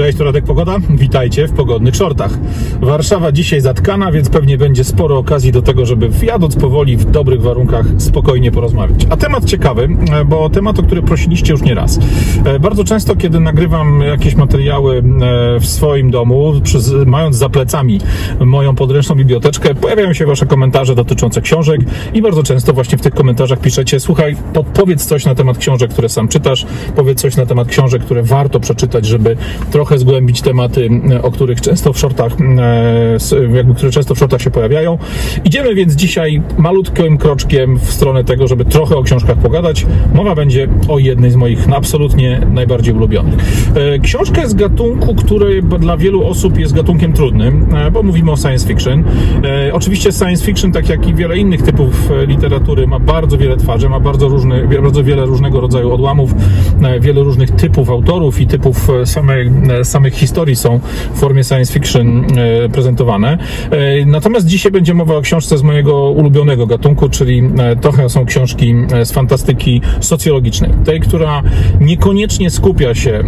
Cześć, tu Radek Pogoda. Witajcie w pogodnych shortach. Warszawa dzisiaj zatkana, więc pewnie będzie sporo okazji do tego, żeby wjadąc powoli w dobrych warunkach spokojnie porozmawiać. A temat ciekawy, bo temat, o który prosiliście już nie raz. Bardzo często, kiedy nagrywam jakieś materiały e, w swoim domu, mając za plecami moją podręczną biblioteczkę, pojawiają się wasze komentarze dotyczące książek i bardzo często właśnie w tych komentarzach piszecie, słuchaj, powiedz coś na temat książek, które sam czytasz, powiedz coś na temat książek, które warto przeczytać, żeby trochę zgłębić tematy, e, o których często w shortach, e, jakby, które często w shortach się pojawiają. Idziemy więc dzisiaj malutkim kroczkiem w stronę tego, żeby trochę o książkach pogadać. Mowa będzie o jednej z moich absolutnie najbardziej ulubionych. E, książkę z gatunku, który dla wielu osób jest gatunkiem trudnym, bo mówimy o science fiction. Oczywiście science fiction, tak jak i wiele innych typów literatury, ma bardzo wiele twarzy, ma bardzo, różny, bardzo wiele różnego rodzaju odłamów, wiele różnych typów autorów i typów samej samych historii są w formie science fiction e, prezentowane. E, natomiast dzisiaj będzie mowa o książce z mojego ulubionego gatunku, czyli trochę są książki z fantastyki socjologicznej. Tej, która niekoniecznie skupia się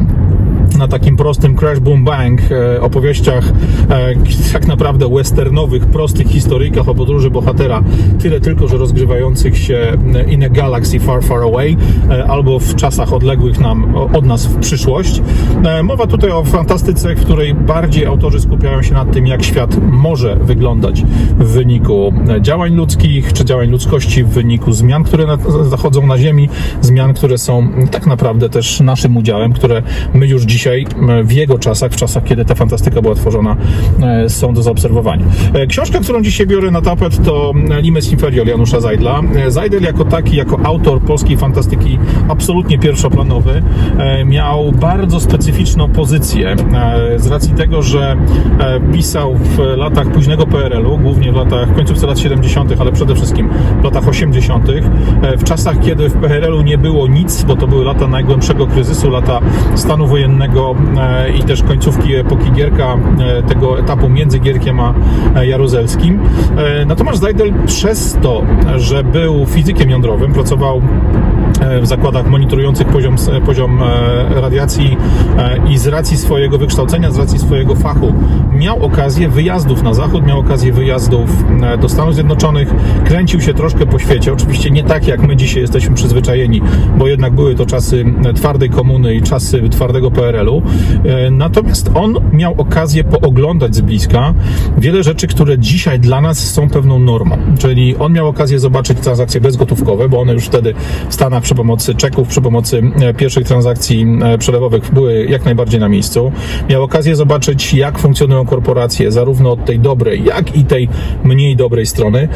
na takim prostym Crash Boom Bang e, opowieściach e, tak naprawdę westernowych, prostych historyjkach o podróży bohatera, tyle tylko, że rozgrywających się in a galaxy far, far away albo w czasach odległych nam od nas w przyszłość. E, mowa tutaj o fantastyce, w której bardziej autorzy skupiają się nad tym, jak świat może wyglądać w wyniku działań ludzkich, czy działań ludzkości w wyniku zmian, które zachodzą na Ziemi, zmian, które są tak naprawdę też naszym udziałem, które my już dzisiaj dzisiaj, w jego czasach, w czasach, kiedy ta fantastyka była tworzona, e, są do zaobserwowania. E, książka, którą dzisiaj biorę na tapet, to Limes Inferior Janusza Zajdla. E, Zajdel jako taki, jako autor polskiej fantastyki absolutnie pierwszoplanowy, miał bardzo specyficzną pozycję z racji tego, że pisał w latach późnego PRL-u, głównie w latach końcówce lat 70., ale przede wszystkim w latach 80., w czasach, kiedy w PRL-u nie było nic, bo to były lata najgłębszego kryzysu, lata stanu wojennego, E, i też końcówki epoki Gierka, e, tego etapu między Gierkiem a e, Jaruzelskim. Natomiast Zajdel przez to, że był fizykiem jądrowym, pracował w zakładach monitorujących poziom, poziom radiacji i z racji swojego wykształcenia, z racji swojego fachu miał okazję wyjazdów na zachód, miał okazję wyjazdów do Stanów Zjednoczonych, kręcił się troszkę po świecie, oczywiście nie tak jak my dzisiaj jesteśmy przyzwyczajeni, bo jednak były to czasy twardej komuny i czasy twardego PRL, PRL-u. E, natomiast on miał okazję pooglądać z bliska wiele rzeczy, które dzisiaj dla nas są pewną normą. Czyli on miał okazję zobaczyć transakcje bezgotówkowe, bo one już wtedy w Stanach przy pomocy czeków, przy pomocy e, pierwszych transakcji e, przelewowych były jak najbardziej na miejscu. Miał okazję zobaczyć, jak funkcjonują korporacje, zarówno od tej dobrej, jak i tej mniej dobrej strony.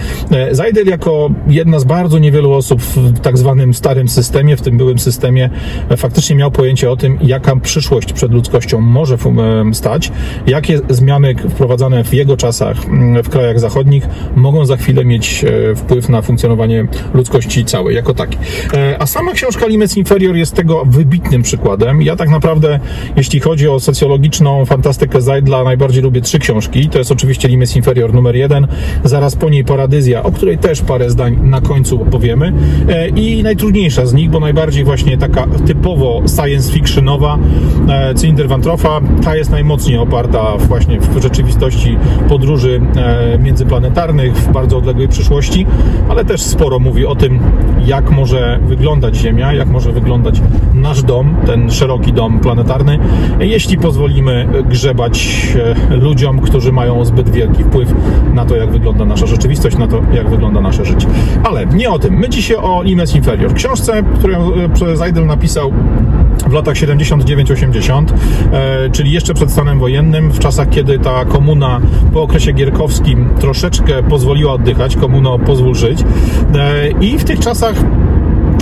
Zajdel jako jedna z bardzo niewielu osób w tak zwanym starym systemie, w tym byłym systemie, faktycznie miał pojęcie o tym, jaka przyszłość przed ludzkością może stać, jakie zmiany wprowadzane w jego czasach w krajach zachodnich mogą za chwilę mieć e, wpływ na funkcjonowanie ludzkości całej jako takiej. A sama książka Limes Inferior jest tego wybitnym przykładem. Ja tak naprawdę, jeśli chodzi o socjologiczną fantastykę Zajdla, najbardziej lubię trzy książki. To jest oczywiście Limes Inferior numer jeden, zaraz po niej Paradyzja, o której też parę zdań na końcu opowiemy. E, I najtrudniejsza z nich, bo najbardziej właśnie taka typowo science fictionowa, E, cylinder Wantrofa, ta jest najmocniej oparta właśnie w rzeczywistości podróży e, międzyplanetarnych w bardzo odległej przyszłości, ale też sporo mówi o tym, jak może wyglądać Ziemia, jak może wyglądać nasz dom, ten szeroki dom planetarny, jeśli pozwolimy grzebać e, ludziom, którzy mają zbyt wielki wpływ na to, jak wygląda nasza rzeczywistość, na to, jak wygląda nasze życie. Ale nie o tym. My dzisiaj o Limes Inferior. Książce, którą Zajdel napisał w latach 79-80, e, czyli jeszcze przed stanem wojennym, w czasach, kiedy ta komuna po okresie gierkowskim troszeczkę pozwoliła oddychać, komuno pozwól żyć. E, I w tych czasach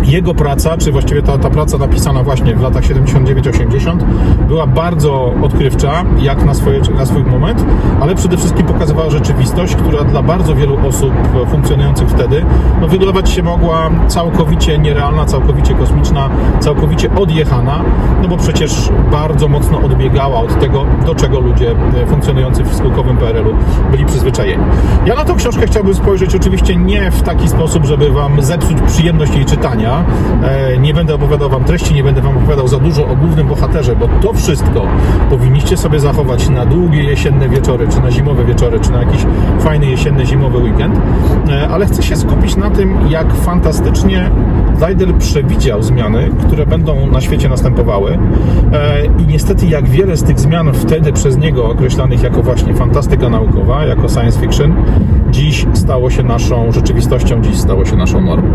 jego praca, czy właściwie ta, ta praca napisana właśnie w latach 79-80 była bardzo odkrywcza, jak na, swoje, na swój moment, ale przede wszystkim pokazywała rzeczywistość, która dla bardzo wielu osób funkcjonujących wtedy no, wydawać się mogła całkowicie nierealna, całkowicie kosmiczna, całkowicie odjechana, no bo przecież bardzo mocno odbiegała od tego, do czego ludzie funkcjonujący w spółkowym PRL-u byli przyzwyczajeni. Ja na tą książkę chciałbym spojrzeć oczywiście nie w taki sposób, żeby Wam zepsuć przyjemność jej czytania, E, nie będę opowiadał Wam treści, nie będę Wam opowiadał za dużo o głównym bohaterze, bo to wszystko powinniście sobie zachować na długie jesienne wieczory, czy na zimowe wieczory, czy na jakiś fajny jesienny, zimowy weekend. E, ale chcę się skupić na tym, jak fantastycznie Zajdel przewidział zmiany, które będą na świecie następowały e, i niestety jak wiele z tych zmian wtedy przez niego określanych jako właśnie fantastyka naukowa, jako science fiction, dziś stało się naszą rzeczywistością, dziś stało się naszą normą.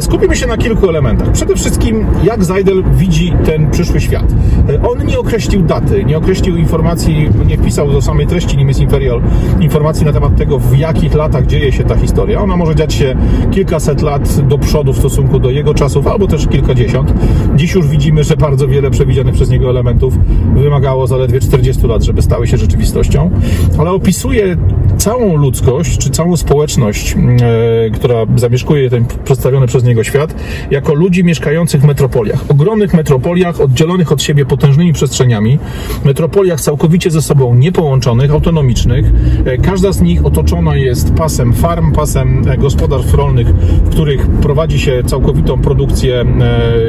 Skupimy się na kilku elementach. Przede wszystkim, jak Zajdel widzi ten przyszły świat. E, on nie określił daty, nie określił informacji, nie wpisał do samej treści Nimis Inferior informacji na temat tego, w jakich latach dzieje się ta historia. Ona może dziać się kilkaset lat do przodu w stosunku do jego czasów, albo też kilkadziesiąt. Dziś już widzimy, że bardzo wiele przewidzianych przez niego elementów wymagało zaledwie 40 lat, żeby stały się rzeczywistością, ale opisuje całą ludzkość, czy całą społeczność, e, która zamieszkuje ten przedstawiony przez niego świat, jako ludzi mieszkających w metropoliach. Ogromnych metropoliach, oddzielonych od siebie potężnymi przestrzeniami, metropoliach całkowicie ze sobą niepołączonych, autonomicznych. E, każda z nich otoczona jest pasem farm, pasem e, gospodarstw rolnych, w których prowadzi się całkowitą produkcję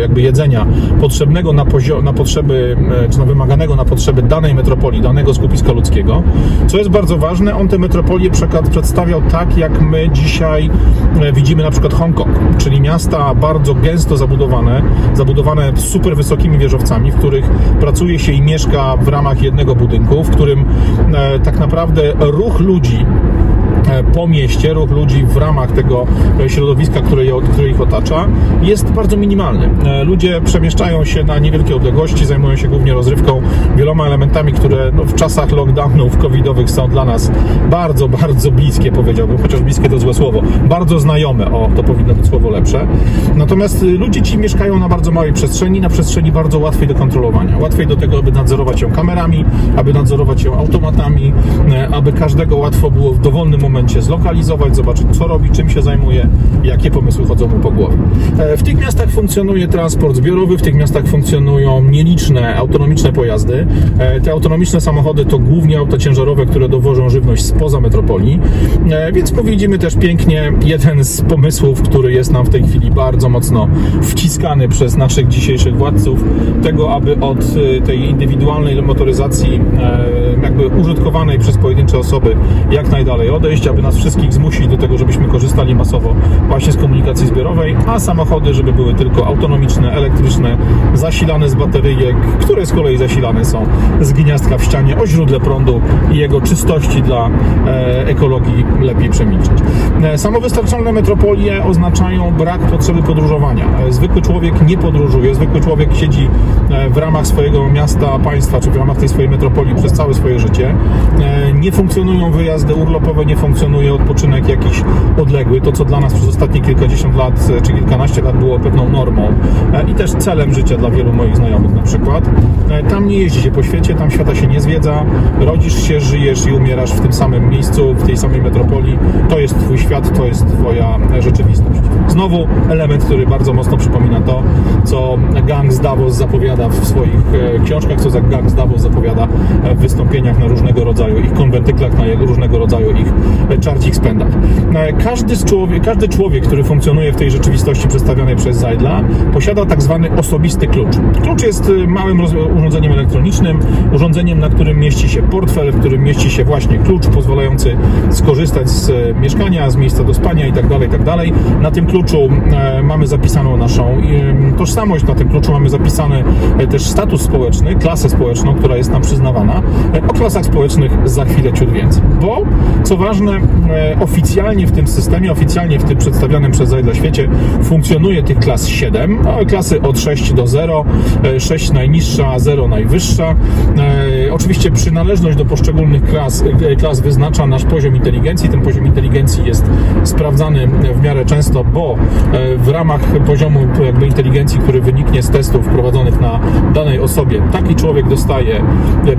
jakby jedzenia potrzebnego na, na potrzeby, czy na wymaganego na potrzeby danej metropolii, danego skupiska ludzkiego. Co jest bardzo ważne, on te metropolie przedstawiał tak, jak my dzisiaj e, widzimy na przykład Hongkong, czyli miasta bardzo gęsto zabudowane, zabudowane super wysokimi wieżowcami, w których pracuje się i mieszka w ramach jednego budynku, w którym tak naprawdę ruch ludzi E, po mieście, ruch ludzi w ramach tego e, środowiska, które, je, które ich otacza, jest bardzo minimalny. E, ludzie przemieszczają się na niewielkie odległości, zajmują się głównie rozrywką, wieloma elementami, które no, w czasach lockdownów covidowych są dla nas bardzo, bardzo bliskie, powiedziałbym, chociaż bliskie to złe słowo, bardzo znajome, o, to powinno być słowo lepsze. Natomiast ludzie ci mieszkają na bardzo małej przestrzeni, na przestrzeni bardzo łatwej do kontrolowania. Łatwej do tego, aby nadzorować ją kamerami, aby nadzorować ją automatami, aby każdego łatwo było w dowolnym momencie momencie zlokalizować, zobaczyć co robi, czym się zajmuje, jakie pomysły chodzą mu po głowie. E, w tych miastach funkcjonuje transport zbiorowy, w tych miastach funkcjonują nieliczne autonomiczne pojazdy. E, te autonomiczne samochody to głównie auta ciężarowe, które dowożą żywność spoza metropolii, e, więc powiedzimy też pięknie jeden z pomysłów, który jest nam w tej chwili bardzo mocno wciskany przez naszych dzisiejszych władców, tego, aby od tej indywidualnej motoryzacji jakby użytkowanej przez pojedyncze osoby jak najdalej odejść, aby nas wszystkich zmusić do tego, żebyśmy korzystali masowo właśnie z komunikacji zbiorowej, a samochody, żeby były tylko autonomiczne, elektryczne, zasilane z bateryjek, które z kolei zasilane są z gniazdka w ścianie o źródle prądu i jego czystości dla e, ekologii lepiej przemilczeć. E, samowystarczalne metropolie oznaczają brak potrzeby podróżowania. E, zwykły człowiek nie podróżuje, zwykły człowiek siedzi w ramach swojego miasta, państwa, czy w ramach tej swojej metropolii przez całe swoje życie. Nie funkcjonują wyjazdy urlopowe, nie funkcjonują funkcjonuje odpoczynek jakiś odległy, to co dla nas przez ostatnie kilkadziesiąt lat czy kilkanaście lat było pewną normą e, i też celem życia dla wielu moich znajomych na przykład. E, tam nie jeździ się po świecie, tam świata się nie zwiedza, rodzisz się, żyjesz i umierasz w tym samym miejscu, w tej samej metropolii. To jest Twój świat, to jest Twoja rzeczywistość. Znowu element, który bardzo mocno przypomina to, co gang z Davos zapowiada w swoich e, książkach, co gang z Davos zapowiada w wystąpieniach na różnego rodzaju ich konwentyklach, na różnego rodzaju ich czarcich spędach. E, każdy, człowiek, każdy człowiek, który funkcjonuje w tej rzeczywistości przedstawionej przez Zajdla, posiada tak zwany osobisty klucz. Klucz jest e, małym urządzeniem elektronicznym, urządzeniem, na którym mieści się portfel, w którym mieści się właśnie klucz pozwalający skorzystać z e, mieszkania, z miejsca do spania itd. Tak itd. Tak na tym kluczu mamy zapisaną naszą tożsamość, na tym kluczu mamy zapisany też status społeczny, klasę społeczną, która jest nam przyznawana. O klasach społecznych za chwilę ciut więcej. Bo, co ważne, E, oficjalnie w tym systemie, oficjalnie w tym przedstawionym przez Zajdla świecie funkcjonuje tych klas 7, no, klasy od 6 do 0, 6 e, najniższa, a 0 najwyższa. E, oczywiście przynależność do poszczególnych klas, klas wyznacza nasz poziom inteligencji. Ten poziom inteligencji jest sprawdzany w miarę często, bo w ramach poziomu jakby inteligencji, który wyniknie z testów prowadzonych na danej osobie, taki człowiek dostaje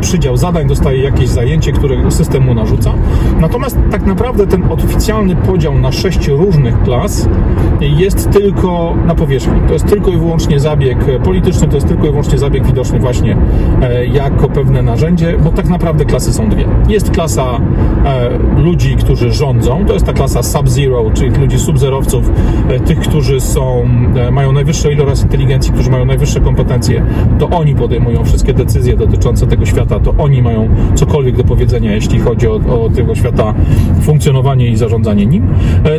przydział zadań, dostaje jakieś zajęcie, które system mu narzuca. Natomiast tak naprawdę ten oficjalny podział na sześć różnych klas jest tylko na powierzchni. To jest tylko i wyłącznie zabieg polityczny, to jest tylko i wyłącznie zabieg widoczny właśnie e, jako pewne narzędzie, bo tak naprawdę klasy są dwie. Jest klasa e, ludzi, którzy rządzą, to jest ta klasa sub-zero, czyli ludzi subzerowców, e, tych, którzy są, mają najwyższą ilość inteligencji, którzy mają najwyższe kompetencje, to oni podejmują wszystkie decyzje dotyczące tego świata, to oni mają cokolwiek do powiedzenia, jeśli chodzi o, o tego świata funkcjonowanie i zarządzanie nim.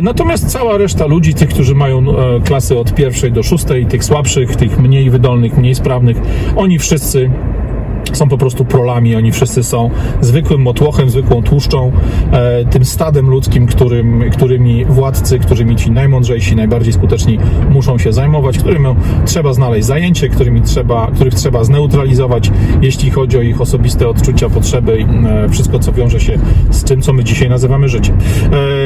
Natomiast cała reszta ludzi, tych, którzy mają klasy od pierwszej do szóstej, tych słabszych, tych mniej wydolnych, mniej sprawnych, oni wszyscy są po prostu prolami, oni wszyscy są zwykłym motłochem, zwykłą tłuszczą, e, tym stadem ludzkim, którym, którymi władcy, którymi ci najmądrzejsi, najbardziej skuteczni muszą się zajmować, którym trzeba znaleźć zajęcie, którymi trzeba, których trzeba zneutralizować, jeśli chodzi o ich osobiste odczucia, potrzeby i e, wszystko, co wiąże się z tym, co my dzisiaj nazywamy życiem.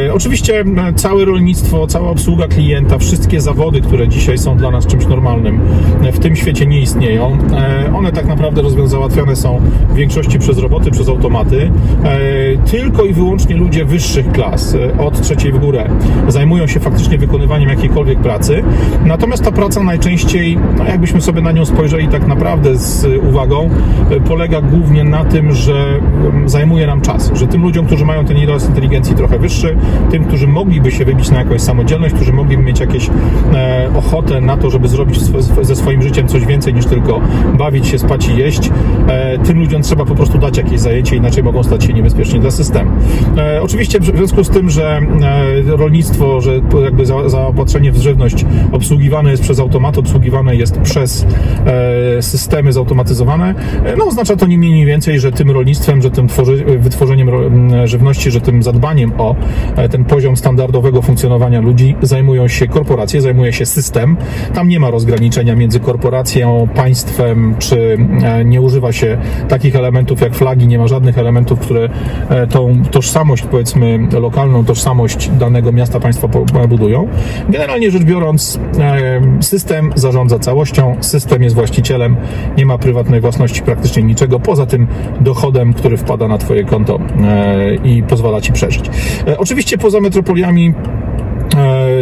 E, oczywiście całe rolnictwo, cała obsługa klienta, wszystkie zawody, które dzisiaj są dla nas czymś normalnym, w tym świecie nie istnieją. One tak naprawdę rozwiązały załatwiane są w większości przez roboty, przez automaty. E, tylko i wyłącznie ludzie wyższych klas, e, od trzeciej w górę, zajmują się faktycznie wykonywaniem jakiejkolwiek pracy. Natomiast ta praca najczęściej, no jakbyśmy sobie na nią spojrzeli tak naprawdę z uwagą, e, polega głównie na tym, że mm, zajmuje nam czas, że tym ludziom, którzy mają ten ilość inteligencji trochę wyższy, tym, którzy mogliby się wybić na jakąś samodzielność, którzy mogliby mieć jakieś ochotę na to, żeby zrobić ze swoim życiem coś więcej niż tylko bawić się, spać i jeść, E, tym ludziom trzeba po prostu dać jakieś zajęcie, inaczej mogą stać się niebezpieczni dla systemu. E, oczywiście w związku z tym, że e, rolnictwo, że jakby zaopatrzenie w żywność obsługiwane jest przez automat, obsługiwane jest przez systemy zautomatyzowane, no oznacza to nie mniej nie więcej, że tym rolnictwem, że tym wytworzeniem żywności, że tym zadbaniem o ten poziom standardowego funkcjonowania ludzi zajmują się korporacje, zajmuje się system. Tam nie ma rozgraniczenia między korporacją, państwem, czy nie używa się takich elementów jak flagi, nie ma żadnych elementów, które e, tą tożsamość, powiedzmy, lokalną tożsamość danego miasta, państwa budują. Generalnie rzecz biorąc, e, system zarządza całością, system jest właścicielem, nie ma prywatnej własności praktycznie niczego, poza tym dochodem, który wpada na Twoje konto e, i pozwala Ci przeżyć. Oczywiście poza metropoliami E,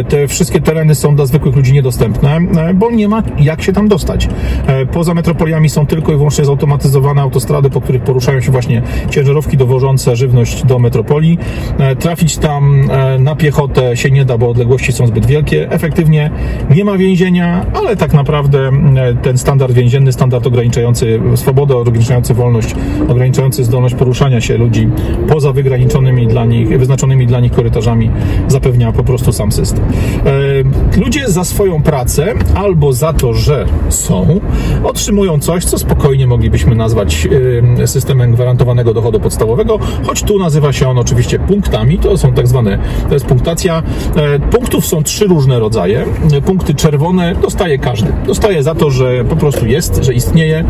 te wszystkie tereny są dla zwykłych ludzi niedostępne, e, bo nie ma jak się tam dostać. E, poza metropoliami są tylko i wyłącznie zautomatyzowane autostrady, po których poruszają się właśnie ciężarówki dowożące żywność do metropolii. Trafić tam na piechotę się nie da, bo odległości są zbyt wielkie. Efektywnie nie ma więzienia, ale tak naprawdę ten standard więzienny, standard ograniczający swobodę, ograniczający wolność, ograniczający zdolność poruszania się ludzi poza wygraniczonymi dla nich, wyznaczonymi dla nich korytarzami zapewnia po prostu sam system. E, ludzie za swoją pracę albo za to, że są, otrzymują coś, co spokojnie moglibyśmy nazwać e, systemem gwarantowanego dochodu podstawowego, choć tu nazywa się on oczywiście punktami. To są tak zwane, to jest punktacja. E, punktów są trzy różne rodzaje. Punkty czerwone dostaje każdy. Dostaje za to, że po prostu jest, że istnieje.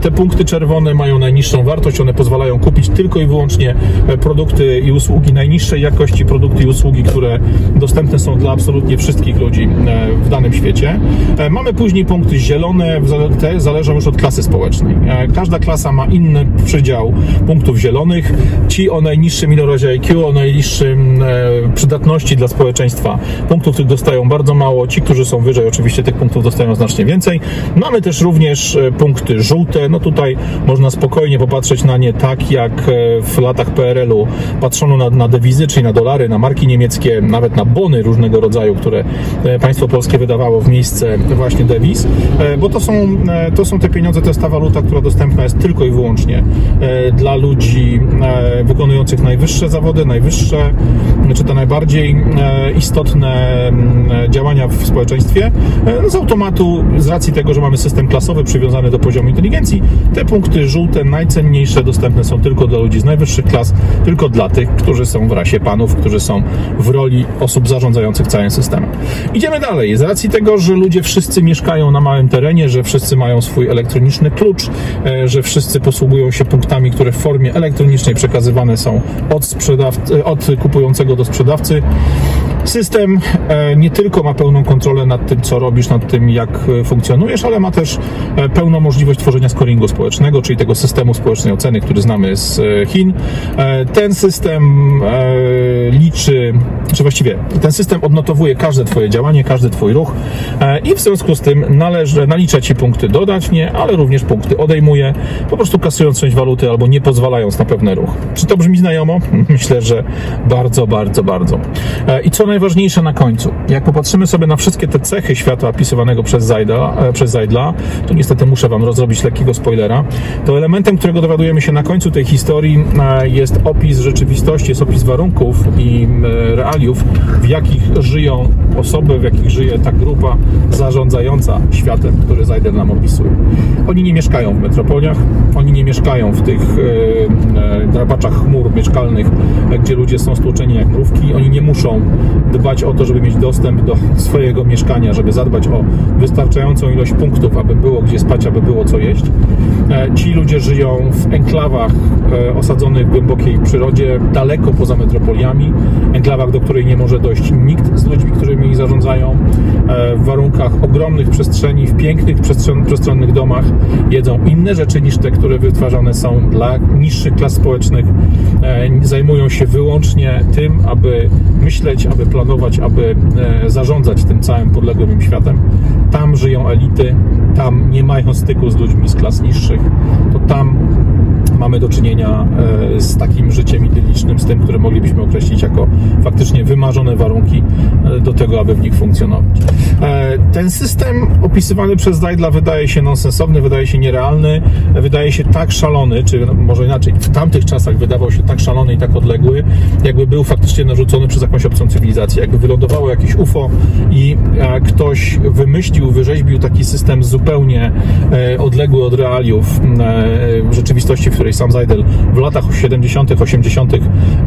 Te punkty czerwone mają najniższą wartość, one pozwalają kupić tylko i wyłącznie produkty i usługi najniższej jakości, produkty i usługi, które dostępne dostępne są dla absolutnie wszystkich ludzi e, w danym świecie. E, mamy później punkty zielone, te zależą już od klasy społecznej. E, każda klasa ma inny przydział punktów zielonych. Ci o najniższym ilorazie IQ, o najniższym przydatności dla społeczeństwa punktów tych dostają bardzo mało. Ci, którzy są wyżej, oczywiście tych punktów dostają znacznie więcej. Mamy też również punkty żółte. No tutaj można spokojnie popatrzeć na nie tak, jak w latach PRL-u patrzono na, na dewizy, czyli na dolary, na marki niemieckie, nawet na bony różnego rodzaju, które e, państwo polskie wydawało w miejsce właśnie dewiz, e, bo to są, e, to są te pieniądze, to jest ta waluta, która dostępna jest tylko i wyłącznie dla ludzi wykonujących najwyższe zawody, najwyższe, czy te najbardziej istotne działania w społeczeństwie. No z automatu, z racji tego, że mamy system klasowy przywiązany do poziomu inteligencji, te punkty żółte, najcenniejsze, dostępne są tylko dla ludzi z najwyższych klas, tylko dla tych, którzy są w rasie panów, którzy są w roli osób zarządzających zarządzających całym systemem. Idziemy dalej. Z racji tego, że ludzie wszyscy mieszkają na małym terenie, że wszyscy mają swój elektroniczny klucz, e, że wszyscy posługują się punktami, które w formie elektronicznej przekazywane są od, sprzedawcy, od kupującego do sprzedawcy, System e, nie tylko ma pełną kontrolę nad tym, co robisz, nad tym, jak e, funkcjonujesz, ale ma też e, pełną możliwość tworzenia scoringu społecznego, czyli tego systemu społecznej oceny, który znamy z Chin. Ten system liczy, czy właściwie ten system odnotowuje każde Twoje działanie, każdy Twój ruch i w związku z tym należy, nalicza Ci punkty dodatnie, ale również punkty odejmuje, po prostu kasując część waluty albo nie pozwalając na pewny ruch. Czy to brzmi znajomo? Myślę, że bardzo, bardzo, bardzo. I co najważniejsze na końcu, jak popatrzymy sobie na wszystkie te cechy świata opisywanego przez Zajdla, e, przez Zajdla to niestety muszę Wam rozrobić lekkiego spoilera, to elementem, którego dowiadujemy się na końcu tej historii e, jest opis rzeczywistości, jest opis warunków i e, realiów, w jakich żyją osoby, w jakich żyje ta grupa zarządzająca światem, który Zajdel nam opisuje. Oni nie mieszkają w metropoliach, oni nie mieszkają w tych drapaczach chmur mieszkalnych, gdzie ludzie są stłoczeni jak mrówki, oni nie muszą dbać o to, żeby mieć dostęp do swojego mieszkania, żeby zadbać o wystarczającą ilość punktów, aby było gdzie spać, aby było co jeść. E, ci ludzie żyją w enklawach e, osadzonych w głębokiej przyrodzie, daleko poza metropoliami, enklawach, do której nie może dojść nikt z ludźmi, którymi zarządzają, w warunkach ogromnych przestrzeni, w pięknych, przestronnych domach, jedzą inne rzeczy niż te, które wytwarzane są dla niższych klas społecznych, zajmują się wyłącznie tym, aby myśleć, aby planować, aby zarządzać tym całym podległym im światem. Tam żyją elity, tam nie mają styku z ludźmi z klas niższych, to tam mamy do czynienia e, z takim życiem idylicznym, z tym, które moglibyśmy określić jako faktycznie wymarzone warunki e, do tego, aby w nich funkcjonować. E, ten system opisywany przez Dajdla wydaje się nonsensowny, wydaje się nierealny, wydaje się tak szalony, czy może inaczej, w tamtych czasach wydawał się tak szalony i tak odległy, jakby był faktycznie narzucony przez jakąś obcą cywilizację, jakby wylądowało jakieś UFO i ktoś wymyślił, wyrzeźbił taki system zupełnie odległy od realiów rzeczywistości, w której której sam Zajdel w latach 70., 80.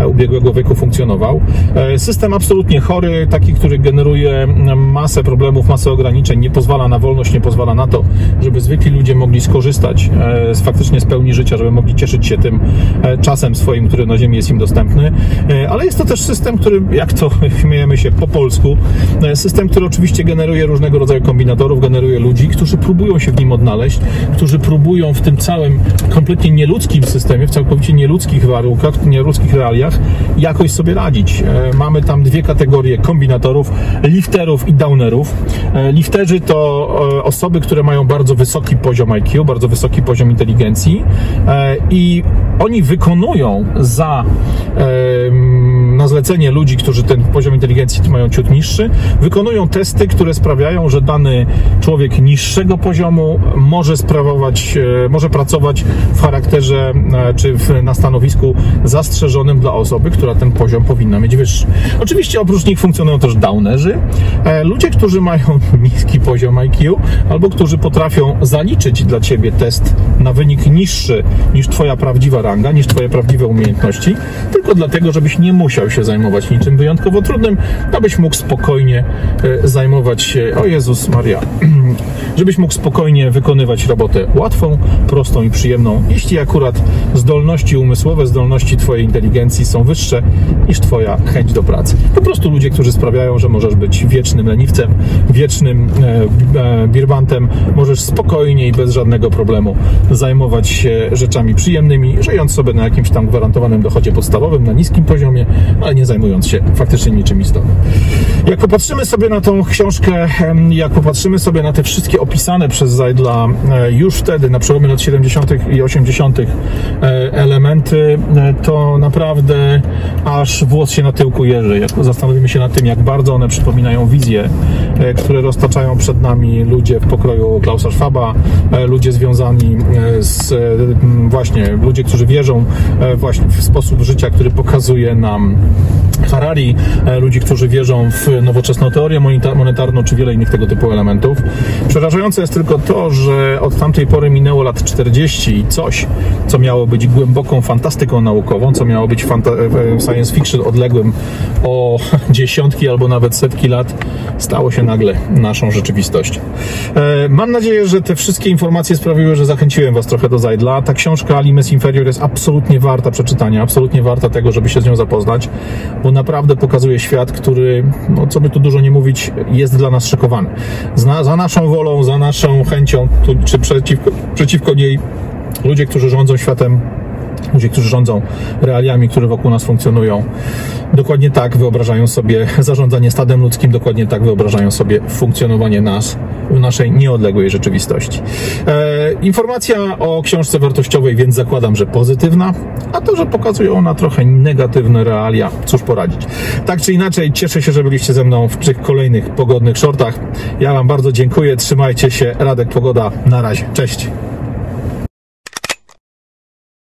ubiegłego wieku funkcjonował. E, system absolutnie chory, taki, który generuje masę problemów, masę ograniczeń, nie pozwala na wolność, nie pozwala na to, żeby zwykli ludzie mogli skorzystać e, z faktycznie z pełni życia, żeby mogli cieszyć się tym e, czasem swoim, który na Ziemi jest im dostępny. Ale jest to też system, który, jak to śmiejemy się po polsku, system, który oczywiście generuje różnego rodzaju kombinatorów, generuje ludzi, którzy próbują się w nim odnaleźć, którzy próbują w tym całym kompletnie nieludzkim nieludzkim systemie, w całkowicie nieludzkich warunkach, nieludzkich realiach jakoś sobie radzić. E, mamy tam dwie kategorie kombinatorów, lifterów i downerów. E, lifterzy to e, osoby, które mają bardzo wysoki poziom IQ, bardzo wysoki poziom inteligencji i oni wykonują za na zlecenie ludzi, którzy ten poziom inteligencji mają ciut niższy, wykonują testy, które sprawiają, że dany człowiek niższego poziomu może sprawować, może pracować w charakterze E, czy na stanowisku zastrzeżonym dla osoby, która ten poziom powinna mieć wyższy. Oczywiście oprócz nich funkcjonują też downerzy, e, ludzie, którzy mają niski poziom IQ albo którzy potrafią zaliczyć dla ciebie test na wynik niższy niż twoja prawdziwa ranga, niż twoje prawdziwe umiejętności, tylko dlatego, żebyś nie musiał się zajmować niczym wyjątkowo trudnym, abyś mógł spokojnie e, zajmować się, o Jezus Maria, żebyś mógł spokojnie wykonywać robotę łatwą, prostą i przyjemną, jeśli akurat zdolności umysłowe, zdolności Twojej inteligencji są wyższe niż Twoja chęć do pracy. Po prostu ludzie, którzy sprawiają, że możesz być wiecznym leniwcem, wiecznym e, e, birbantem, możesz spokojnie i bez żadnego problemu zajmować się rzeczami przyjemnymi, żyjąc sobie na jakimś tam gwarantowanym dochodzie podstawowym, na niskim poziomie, ale nie zajmując się faktycznie niczym istotnym. Jak popatrzymy sobie na tą książkę, jak popatrzymy sobie na te wszystkie opisane przez Zajdla e, już wtedy, na przełomie lat 70. i 80., E, elementy, e, to naprawdę aż włos się na tyłku jeży. Jak zastanowimy się nad tym, jak bardzo one przypominają wizje, które roztaczają przed nami ludzie w pokroju Klausa Schwaba, ludzie związani z właśnie, ludzie, którzy wierzą właśnie w sposób życia, który pokazuje nam Harari, ludzi, którzy wierzą w nowoczesną teorię monetarną, czy wiele innych tego typu elementów. Przerażające jest tylko to, że od tamtej pory minęło lat 40 i coś, co miało być głęboką fantastyką naukową, co miało być e, science fiction odległym o dziesiątki albo nawet setki lat, stało się nagle naszą rzeczywistością. E, mam nadzieję, że te wszystkie informacje sprawiły, że zachęciłem Was trochę do Zajdla. Ta książka Limes Inferior jest absolutnie warta przeczytania, absolutnie warta tego, żeby się z nią zapoznać. Bo naprawdę pokazuje świat, który, no co by tu dużo nie mówić, jest dla nas szykowany. Za, za naszą wolą, za naszą chęcią, tu, czy przeciwko, przeciwko niej ludzie, którzy rządzą światem, ludzie, którzy rządzą realiami, które wokół nas funkcjonują, dokładnie tak wyobrażają sobie zarządzanie stadem ludzkim, dokładnie tak wyobrażają sobie funkcjonowanie nas w naszej nieodległej rzeczywistości. E, informacja o książce wartościowej, więc zakładam, że pozytywna, a to, że pokazuje ona trochę negatywne realia, cóż poradzić. Tak czy inaczej, cieszę się, że byliście ze mną w tych kolejnych pogodnych shortach. Ja Wam bardzo dziękuję, trzymajcie się, Radek Pogoda, na razie, cześć.